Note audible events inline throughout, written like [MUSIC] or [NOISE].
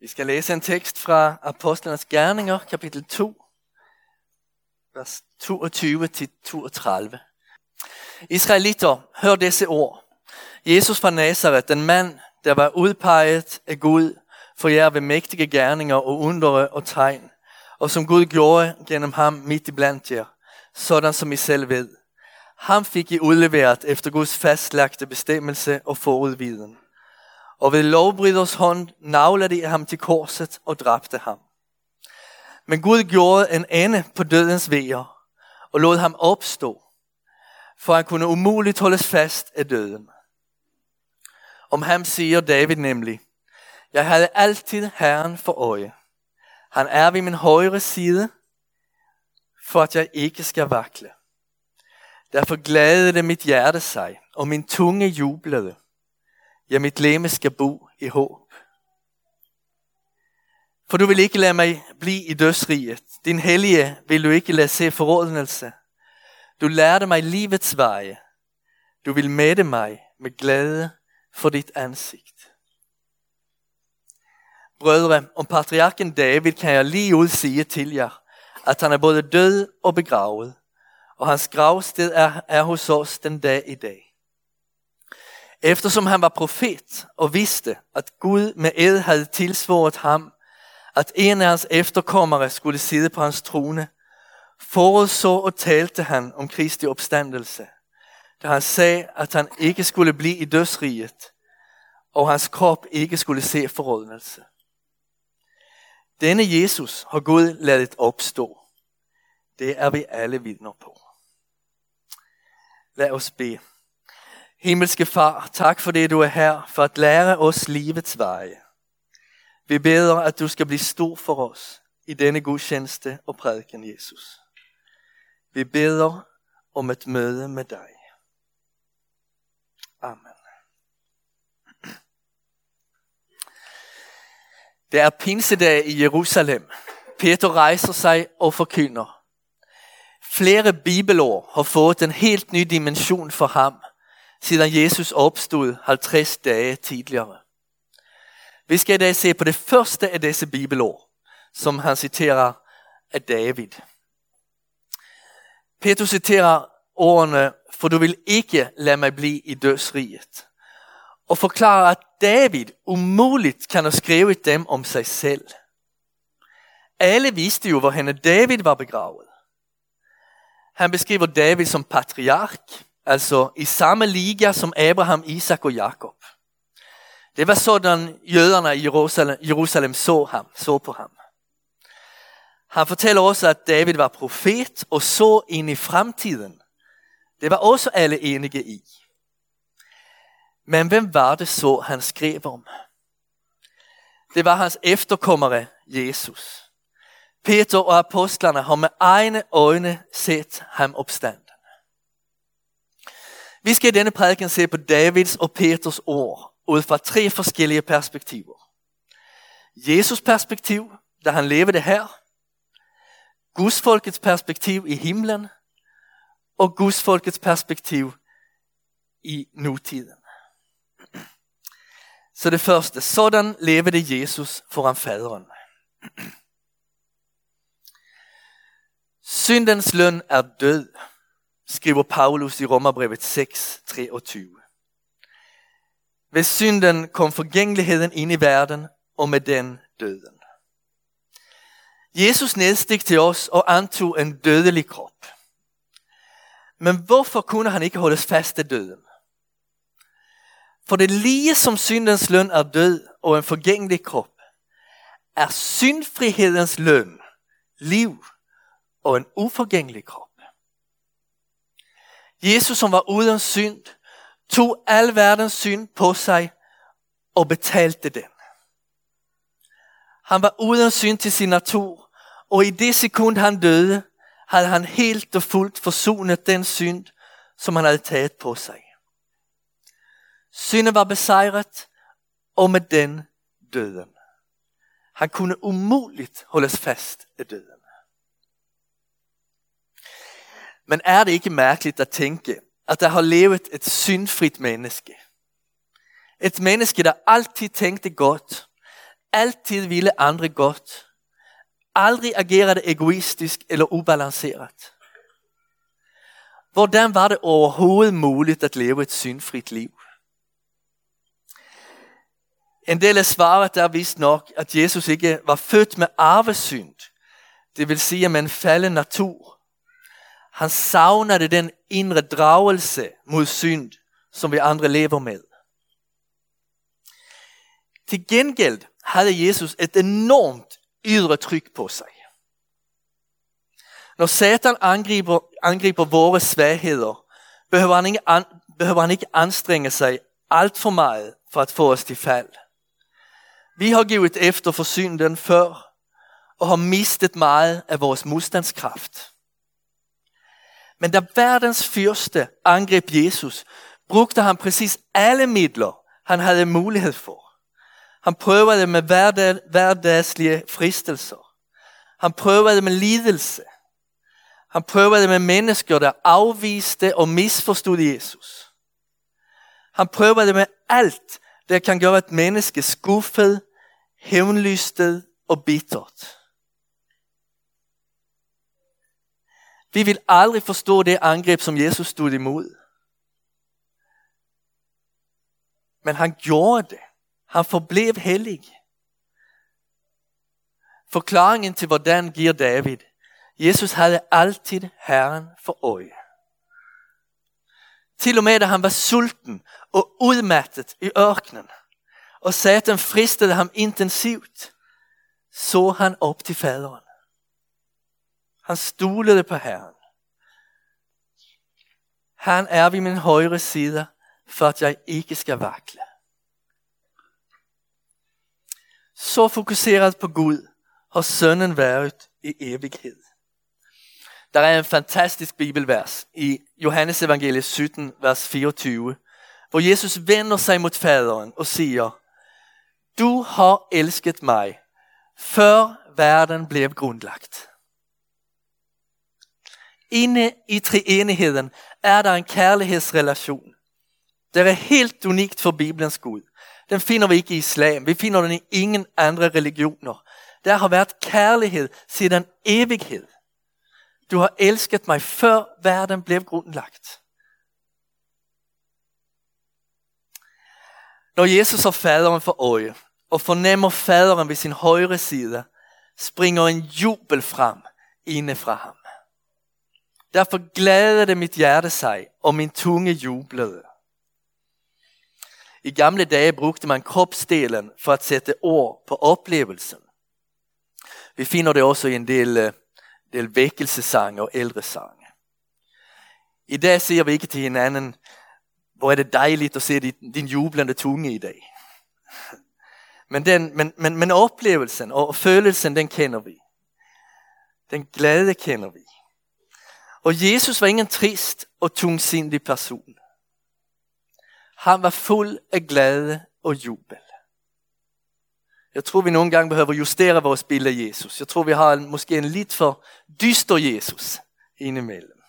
Vi skal læse en tekst fra Apostlenes Gerninger, kapitel 2, vers 22-32. Israelitter, hør disse ord. Jesus fra Nazareth, den mand, der var udpeget af Gud for jer ved mægtige gerninger og undere og tegn, og som Gud gjorde gennem ham midt i blandt jer, sådan som I selv ved. Ham fik I udleveret efter Guds fastlagte bestemmelse og forudviden. Og ved lovbryders hånd navlede de ham til korset og dræbte ham. Men Gud gjorde en ende på dødens vejer og lod ham opstå, for han kunne umuligt holdes fast af døden. Om ham siger David nemlig, jeg havde altid Herren for øje. Han er ved min højre side, for at jeg ikke skal vakle. Derfor glædede det mit hjerte sig, og min tunge jublede. Ja, mit læme skal bo i håb. For du vil ikke lade mig blive i dødsriget. Din hellige vil du ikke lade se forrådnelse. Du lærte mig livets veje. Du vil mætte mig med glæde for dit ansigt. Brødre, om patriarken David kan jeg lige ud sige til jer, at han er både død og begravet, og hans gravsted er, er hos os den dag i dag. Eftersom han var profet og vidste, at Gud med ed havde tilsvoret ham, at en af hans efterkommere skulle sidde på hans trone, forudså og talte han om Kristi opstandelse, da han sagde, at han ikke skulle blive i dødsriget, og hans krop ikke skulle se forrådnelse. Denne Jesus har Gud ladet opstå. Det er vi alle vidner på. Lad os bede. Himmelske Far, tak for det, du er her for at lære os livets veje. Vi beder, at du skal blive stor for os i denne gudstjeneste og prædiken, Jesus. Vi beder om et møde med dig. Amen. Det er pinsedag i Jerusalem. Peter rejser sig og forkynder. Flere bibelår har fået en helt ny dimension for ham, siden Jesus opstod 50 dage tidligere. Vi skal i dag se på det første af disse bibelår, som han citerer af David. Peter citerer årene, for du vil ikke lade mig blive i dødsriget. Og forklarer, at David umuligt kan have skrevet dem om sig selv. Alle vidste jo, hvor henne David var begravet. Han beskriver David som patriark, altså i samme liga som Abraham, Isak og Jakob. Det var sådan jøderne i Jerusalem, Jerusalem så, ham, så på ham. Han fortæller også, at David var profet og så ind i fremtiden. Det var også alle enige i. Men hvem var det så, han skrev om? Det var hans efterkommere, Jesus. Peter og apostlerne har med egne øjne set ham opstand. Vi skal i denne prædiken se på Davids og Peters ord ud fra tre forskellige perspektiver. Jesus perspektiv, da han levede her. Guds folkets perspektiv i himlen. Og Guds folkets perspektiv i nutiden. Så det første, sådan levede Jesus foran faderen. Syndens løn er død, skriver Paulus i Romerbrevet 6, 23. Ved synden kom forgængeligheden ind i verden, og med den døden. Jesus nedsteg til os og antog en dødelig krop. Men hvorfor kunne han ikke holdes fast af døden? For det lige som syndens løn er død og en forgængelig krop, er syndfrihedens løn liv og en uforgængelig krop. Jesus, som var uden synd, tog al verdens synd på sig og betalte den. Han var uden synd til sin natur, og i det sekund han døde, havde han helt og fuldt forsonet den synd, som han havde taget på sig. Synden var besejret, og med den døden. Han kunne umuligt holdes fast i døden. Men er det ikke mærkeligt at tænke, at der har levet et syndfrit menneske? Et menneske, der altid tænkte godt, altid ville andre godt. Aldrig agerede egoistisk eller ubalanceret. Hvordan var det overhovedet muligt at leve et syndfrit liv? En del af svaret er vist nok, at Jesus ikke var født med arvesynd. Det vil sige med en falden natur. Han savnede den indre dragelse mod synd, som vi andre lever med. Til gengæld havde Jesus et enormt ydre tryk på sig. Når Satan angriber, angriber vores svagheder, behøver han, ikke an, behøver han ikke anstrenge sig alt for meget for at få os til fald. Vi har givet efter for synden før, og har mistet meget af vores modstandskraft. Men da verdens fyrste angreb Jesus, brugte han præcis alle midler, han havde mulighed for. Han prøvede med hverdag, hverdagslige fristelser. Han prøvede med lidelse. Han prøvede med mennesker, der afviste og misforstod Jesus. Han prøvede med alt, der kan gøre et menneske skuffet, hævnlystet og bittert. Vi vil aldrig forstå det angreb, som Jesus stod imod. Men han gjorde det. Han forblev hellig. Forklaringen til hvordan giver David. Jesus havde altid Herren for øje. Til og med da han var sulten og udmattet i ørkenen, og Satan fristede ham intensivt, så han op til faderen. Han stolede på Herren. Han er ved min højre side, for at jeg ikke skal vakle. Så fokuseret på Gud har sønnen været i evighed. Der er en fantastisk bibelvers i Johannes evangeliet 17, vers 24, hvor Jesus vender sig mod faderen og siger, Du har elsket mig, før verden blev grundlagt. Inde i treenigheden er der en kærlighedsrelation. Det er helt unikt for Bibelens Gud. Den finder vi ikke i islam. Vi finder den i ingen andre religioner. Der har været kærlighed siden evighed. Du har elsket mig før verden blev grundlagt. Når Jesus har faderen for øje og fornemmer faderen ved sin højre side, springer en jubel frem inde fra ham. Derfor glædede mit hjerte sig, og min tunge jublede. I gamle dage brugte man kropsdelen for at sætte ord på oplevelsen. Vi finder det også i en del, øh, del vækkelsesange og ældre sange. I dag siger vi ikke til hinanden, hvor er det dejligt at se din, din jublende tunge i dag. Men, den, men, men, men oplevelsen og følelsen, den kender vi. Den glæde kender vi. Og Jesus var ingen trist og tungsindig person. Han var fuld af glæde og jubel. Jeg tror vi nogle gange behøver justere vores billede af Jesus. Jeg tror vi har en, måske en lidt for dyster Jesus indimellem.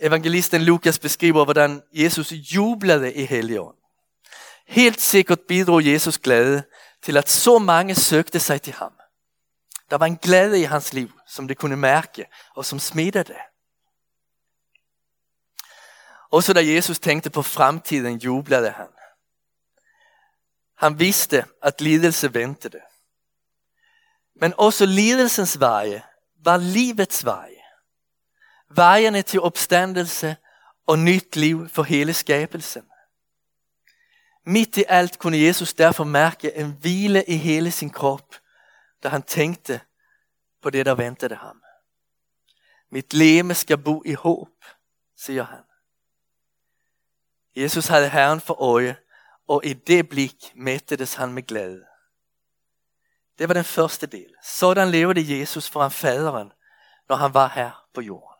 Evangelisten Lukas beskriver, hvordan Jesus jublede i helgen. Helt sikkert bidrog Jesus glæde til at så mange søgte sig til ham. Der var en glæde i hans liv, som det kunne mærke, og som smittede. Også da Jesus tænkte på fremtiden, jublede han. Han vidste, at lidelse ventede. Men også lidelsens veje var livets veje. Vejene til opstandelse og nyt liv for hele skabelsen. Midt i alt kunne Jesus derfor mærke en hvile i hele sin krop, da han tænkte på det, der ventede ham. Mit leme skal bo i håb, siger han. Jesus havde Herren for øje, og i det blik mættedes han med glæde. Det var den første del. Sådan levede Jesus foran faderen, når han var her på jorden.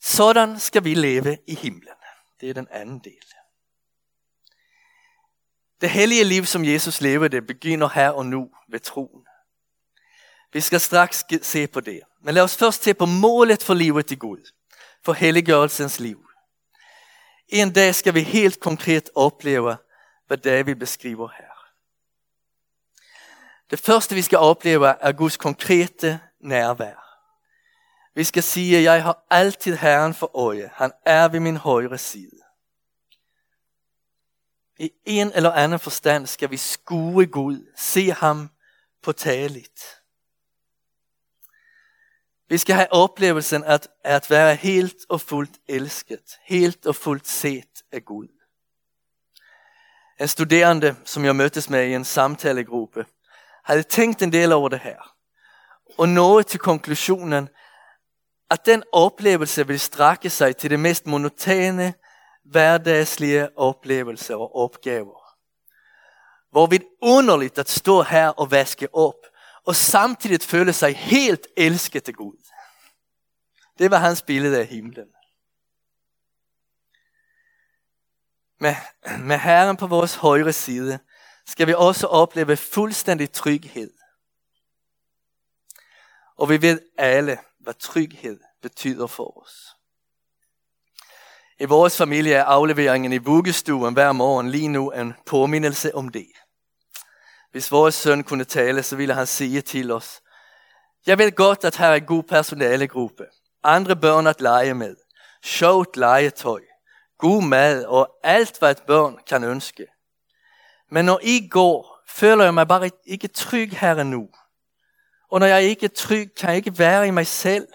Sådan skal vi leve i himlen. Det er den anden del. Det hellige liv, som Jesus levede, begynder her og nu ved troen. Vi skal straks se på det. Men lad os først se på målet for livet i Gud. For helliggørelsens liv. En dag skal vi helt konkret opleve, hvad vi beskriver her. Det første vi skal opleve er Guds konkrete nærvær. Vi skal sige, jeg har altid Herren for øje. Han er ved min højre side. I en eller anden forstand skal vi skue Gud, se ham påtageligt. Vi skal have oplevelsen at, at være helt og fuldt elsket, helt og fuldt set af Gud. En studerende, som jeg mødtes med i en samtalegruppe, havde tænkt en del over det her. Og nået til konklusionen, at den oplevelse vil strække sig til det mest monotone, hverdagslige oplevelser og opgaver. Hvor vi underligt at stå her og vaske op, og samtidig føle sig helt elsket af Gud. Det var hans billede af himlen. Med, med Herren på vores højre side skal vi også opleve fuldstændig tryghed. Og vi ved alle, hvad tryghed betyder for os. I vores familie er afleveringen i vuggestuen hver morgen lige nu en påmindelse om det. Hvis vores søn kunne tale, så ville han sige til os, jeg ved godt, at her er en god personalegruppe, andre børn at lege med, sjovt legetøj, god mad og alt, hvad et børn kan ønske. Men når I går, føler jeg mig bare ikke tryg her nu. Og når jeg ikke er tryg, kan jeg ikke være i mig selv.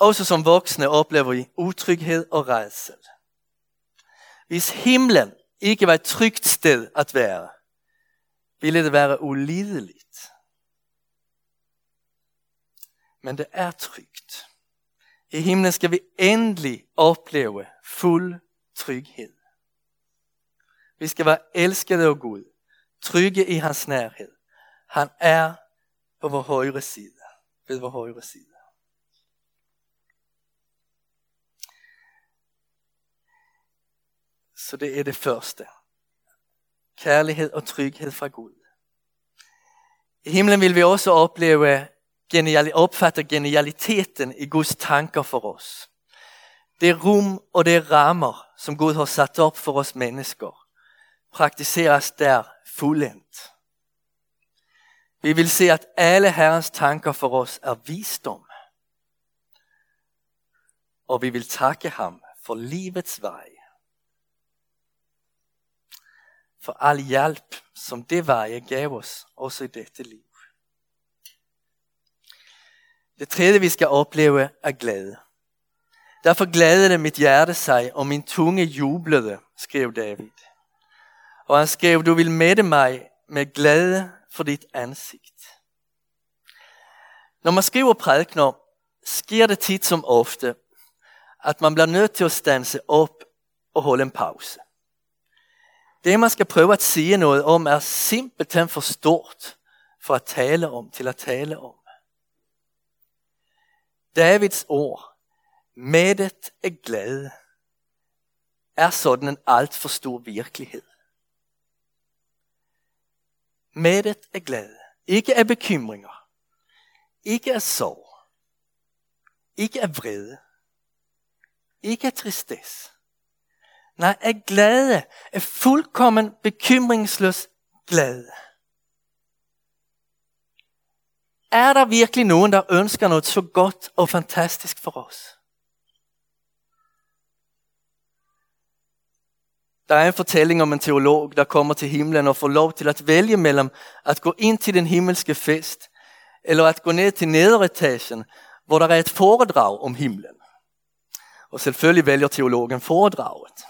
Også som voksne oplever vi utryghed og redsel. Hvis himlen ikke var et trygt sted at være, ville det være ulideligt. Men det er trygt. I himlen skal vi endelig opleve fuld tryghed. Vi skal være elskede af Gud, trygge i hans nærhed. Han er på vår højre side. Ved vår højre side. Så det er det første. Kærlighed og tryghed fra Gud. I himlen vil vi også opleve genial, opfatte genialiteten i Guds tanker for os. Det rum og det rammer som Gud har sat op for os mennesker praktiseres der fuldendt. Vi vil se at alle Herrens tanker for os er visdom. Og vi vil takke ham for livets vej. For al hjælp, som det var, jeg gav os, også i dette liv. Det tredje vi skal opleve er glæde. Derfor glædede mit hjerte sig, og min tunge jublede, skrev David. Og han skrev, du vil mætte mig med glæde for dit ansigt. Når man skriver prædikner, sker det tit som ofte, at man bliver nødt til at stanse op og holde en pause. Det man skal prøve at sige noget om er simpelthen for stort for at tale om, til at tale om. Davids ord, mættet er glæde, er sådan en alt for stor virkelighed. Mættet er glæde, ikke af bekymringer, ikke af sorg, ikke af vrede, ikke af tristesse. Nej, er glade. Er fuldkommen bekymringsløs glade. Er der virkelig nogen, der ønsker noget så godt og fantastisk for os? Der er en fortælling om en teolog, der kommer til himlen og får lov til at vælge mellem at gå ind til den himmelske fest, eller at gå ned til nederetagen, hvor der er et foredrag om himlen. Og selvfølgelig vælger teologen foredraget.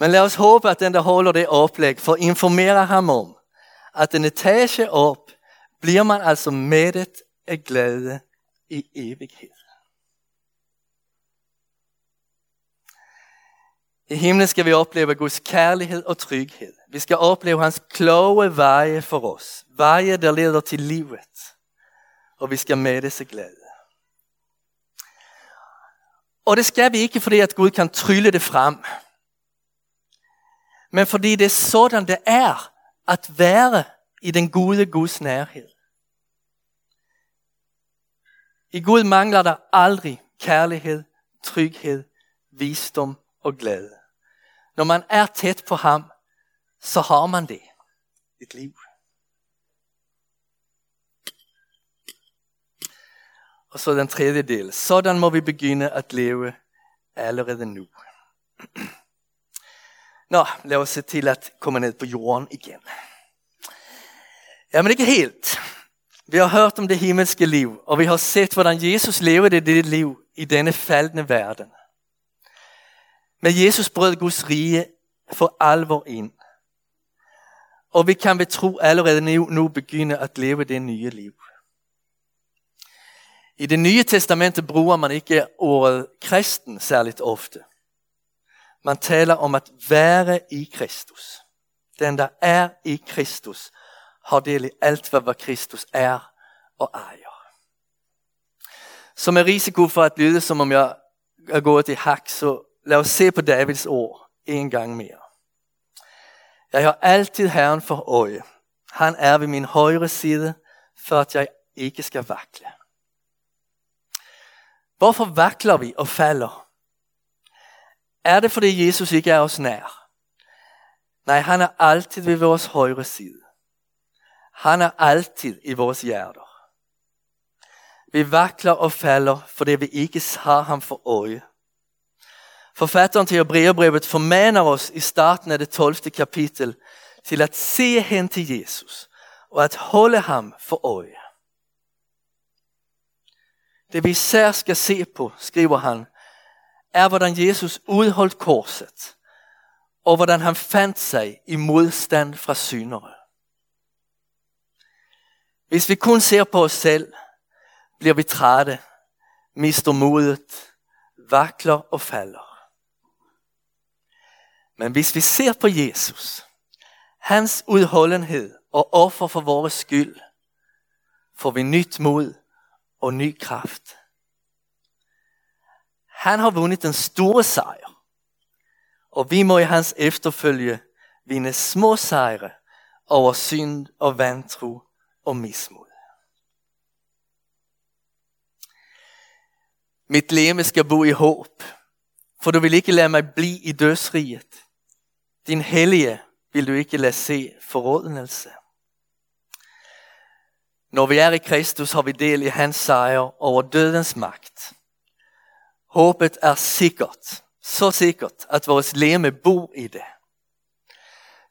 Men lad os håbe, at den, der holder det oplæg, får informere ham om, at en etage op bliver man altså mættet af glæde i evighed. I himlen skal vi opleve Guds kærlighed og tryghed. Vi skal opleve hans kloge veje for os. Veje, der leder til livet. Og vi skal mættes af glæde. Og det skal vi ikke, fordi at Gud kan trylle det frem. Men fordi det er sådan det er at være i den gode Guds nærhed. I Gud mangler der aldrig kærlighed, tryghed, visdom og glæde. Når man er tæt på ham, så har man det. Et liv. Og så den tredje del. Sådan må vi begynde at leve allerede nu. [CLEARS THROAT] Nå, lad os se til at komme ned på jorden igen. Ja, men ikke helt. Vi har hørt om det himmelske liv, og vi har set, hvordan Jesus levede det liv i denne faldende verden. Men Jesus brød Guds rige for alvor ind. Og vi kan ved tro allerede nu, nu begynde at leve det nye liv. I det nye testamentet bruger man ikke ordet kristen særligt ofte. Man taler om at være i Kristus. Den, der er i Kristus, har del i alt, hvad Kristus er og ejer. Som en risiko for at lyde, som om jeg er gået i hak, så lad os se på Davids ord en gang mere. Jeg har altid Herren for øje. Han er ved min højre side, for at jeg ikke skal vakle. Hvorfor vakler vi og falder? Er det fordi Jesus ikke er os nær? Nej, han er altid ved vores højre side. Han er altid i vores hjerter. Vi vakler og falder, fordi vi ikke har ham for øje. Forfatteren til Hebreerbrevet formaner os i starten af det 12. kapitel til at se hen til Jesus og at holde ham for øje. Det vi især skal se på, skriver han, er hvordan Jesus udholdt korset, og hvordan han fandt sig i modstand fra synere. Hvis vi kun ser på os selv, bliver vi trætte, mister modet, vakler og falder. Men hvis vi ser på Jesus, hans udholdenhed og offer for vores skyld, får vi nyt mod og ny kraft. Han har vundet den store sejr, og vi må i hans efterfølge vinde små sejre over synd og vantro og mismod. Mit leme skal bo i håb, for du vil ikke lade mig blive i dødsriget. Din hellige vil du ikke lade se forrådnelse. Når vi er i Kristus, har vi del i hans sejr over dødens magt. Håbet er sikkert, så sikkert, at vores leme bor i det.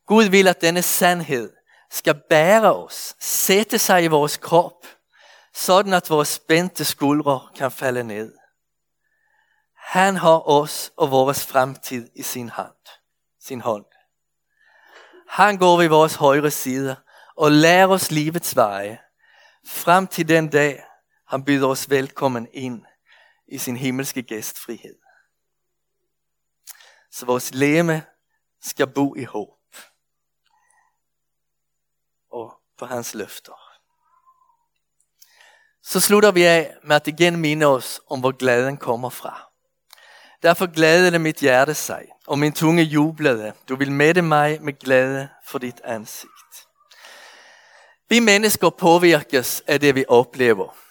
Gud vil, at denne sandhed skal bære os, sætte sig i vores krop, sådan at vores spændte skuldre kan falde ned. Han har os og vores fremtid i sin hand, sin hånd. Han går ved vores højre side og lærer os livets veje, frem til den dag, han byder os velkommen ind i sin himmelske gæstfrihed. Så vores læme skal bo i håb og på hans løfter. Så slutter vi af med at igen minde os om, hvor glæden kommer fra. Derfor glædede mit hjerte sig, og min tunge jublede. Du vil mætte mig med glæde for dit ansigt. Vi mennesker påvirkes af det, vi oplever.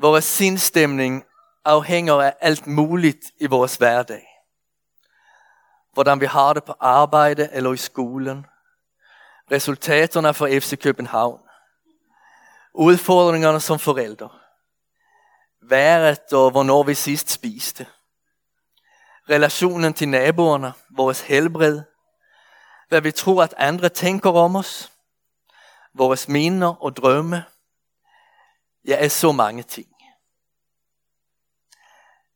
Vores sindstemning afhænger af alt muligt i vores hverdag. Hvordan vi har det på arbejde eller i skolen. Resultaterne for FC København. Udfordringerne som forældre. Været og hvornår vi sidst spiste relationen til naboerne, vores helbred, hvad vi tror, at andre tænker om os, vores minder og drømme, ja, er så mange ting.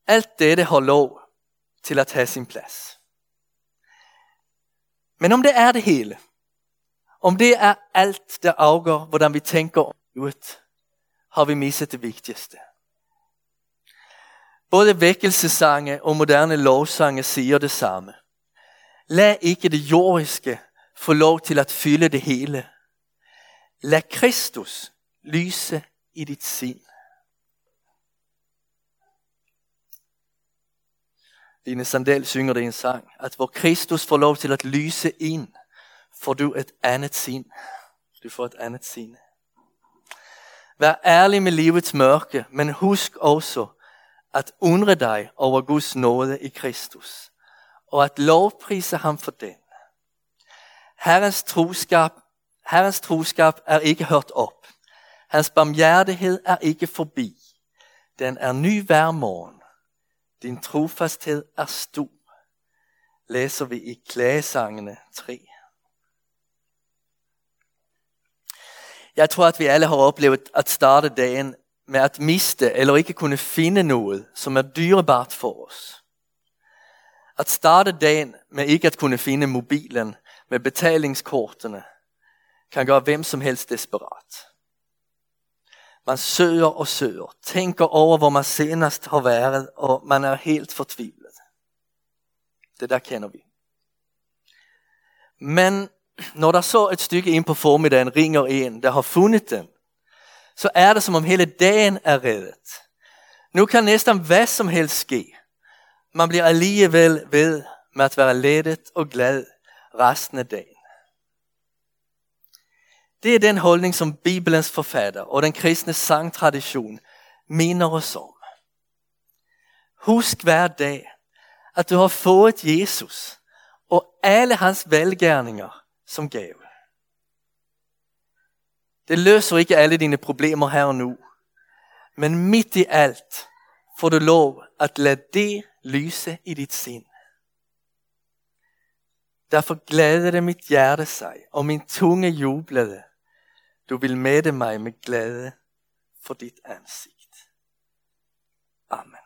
Alt dette har lov til at have sin plads. Men om det er det hele, om det er alt, der afgør, hvordan vi tænker om livet, har vi misset det vigtigste. Både vækkelsesange og moderne lovsange siger det samme. Lad ikke det jordiske få lov til at fylde det hele. Lad Kristus lyse i dit sind. Line Sandel synger det i en sang, at hvor Kristus får lov til at lyse ind, får du et andet sind. Du får et andet sind. Vær ærlig med livets mørke, men husk også, at undre dig over Guds nåde i Kristus, og at lovprise ham for den. Herrens troskab, Herrens troskab er ikke hørt op. Hans barmhjertighed er ikke forbi. Den er ny hver morgen. Din trofasthed er stor. Læser vi i klagesangene 3. Jeg tror, at vi alle har oplevet at starte dagen med at miste eller ikke kunne finde noget, som er dyrebart for os. At starte dagen med ikke at kunne finde mobilen med betalingskortene kan gøre hvem som helst desperat. Man søger og søger, tænker over, hvor man senest har været, og man er helt fortvivlet. Det der kender vi. Men når der så et stykke ind på formiddagen ringer en, der har fundet den, så er det som om hele dagen er reddet. Nu kan næsten hvad som helst ske. Man bliver alligevel ved med at være ledet og glad resten af dagen. Det er den holdning, som Bibelens forfatter og den kristne sangtradition minder os om. Husk hver dag, at du har fået Jesus og alle hans velgærninger som gave. Det løser ikke alle dine problemer her og nu. Men midt i alt får du lov at lade det lyse i dit sind. Derfor glædede mit hjerte sig, og min tunge jublede. Du vil mætte mig med glæde for dit ansigt. Amen.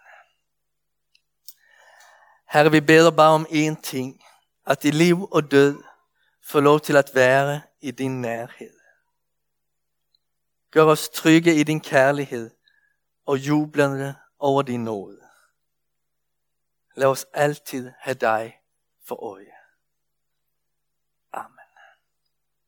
Herre, vi beder bare om én ting. At i liv og død få lov til at være i din nærhed. Gør os trygge i din kærlighed og jublende over din nåde. Lad os altid have dig for øje.